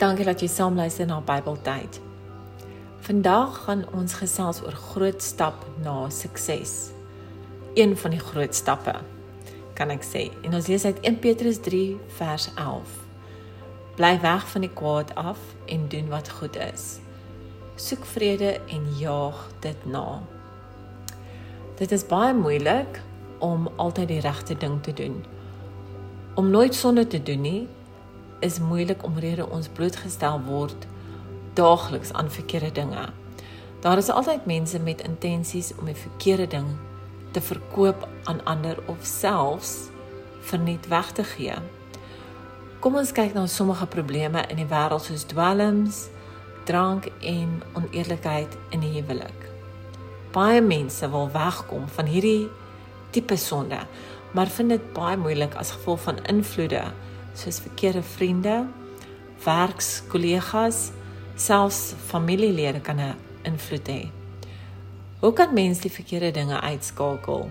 Dankie dat jy saam luister na Bybeltyd. Vandag gaan ons gesels oor groot stap na sukses. Een van die groot stappe kan ek sê. En ons lees uit 1 Petrus 3 vers 11. Bly weg van die kwaad af en doen wat goed is. Soek vrede en jaag dit na. Dit is baie moeilik om altyd die regte ding te doen. Om nooit sonde te doen nie is moeilik omrede ons blootgestel word daagliks aan verkeerde dinge. Daar is altyd mense met intensies om die verkeerde ding te verkoop aan ander of selfs verniet weg te gee. Kom ons kyk na sommige probleme in die wêreld soos dwelms, drank en oneerlikheid in die huwelik. Baie mense wil wegkom van hierdie tipe sonde, maar vind dit baie moeilik as gevolg van invloede soos verkeerde vriende, werkskollegas, selfs familielede kan 'n invloed hê. Hoe kan mens die verkeerde dinge uitskakel?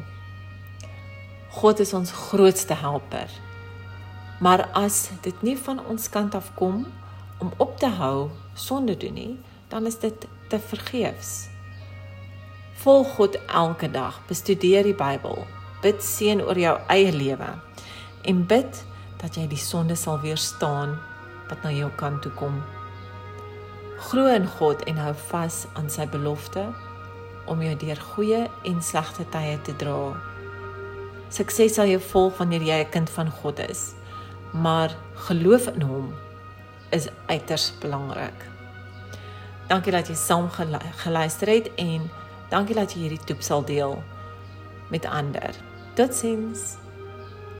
God is ons grootste helper. Maar as dit nie van ons kant af kom om op te hou sonde doen nie, dan is dit te vergeefs. Volg God elke dag, bestudeer die Bybel, bid seën oor jou eie lewe en bid dat jy die sonde sal weerstaan wat na jou kant toe kom. Glo in God en hou vas aan sy belofte om jou deur goeie en slegte tye te dra. Sukses sal jou volg wanneer jy 'n kind van God is, maar geloof in hom is uiters belangrik. Dankie dat jy saam geluister het en dankie dat jy hierdie toep sal deel met ander. Totsiens.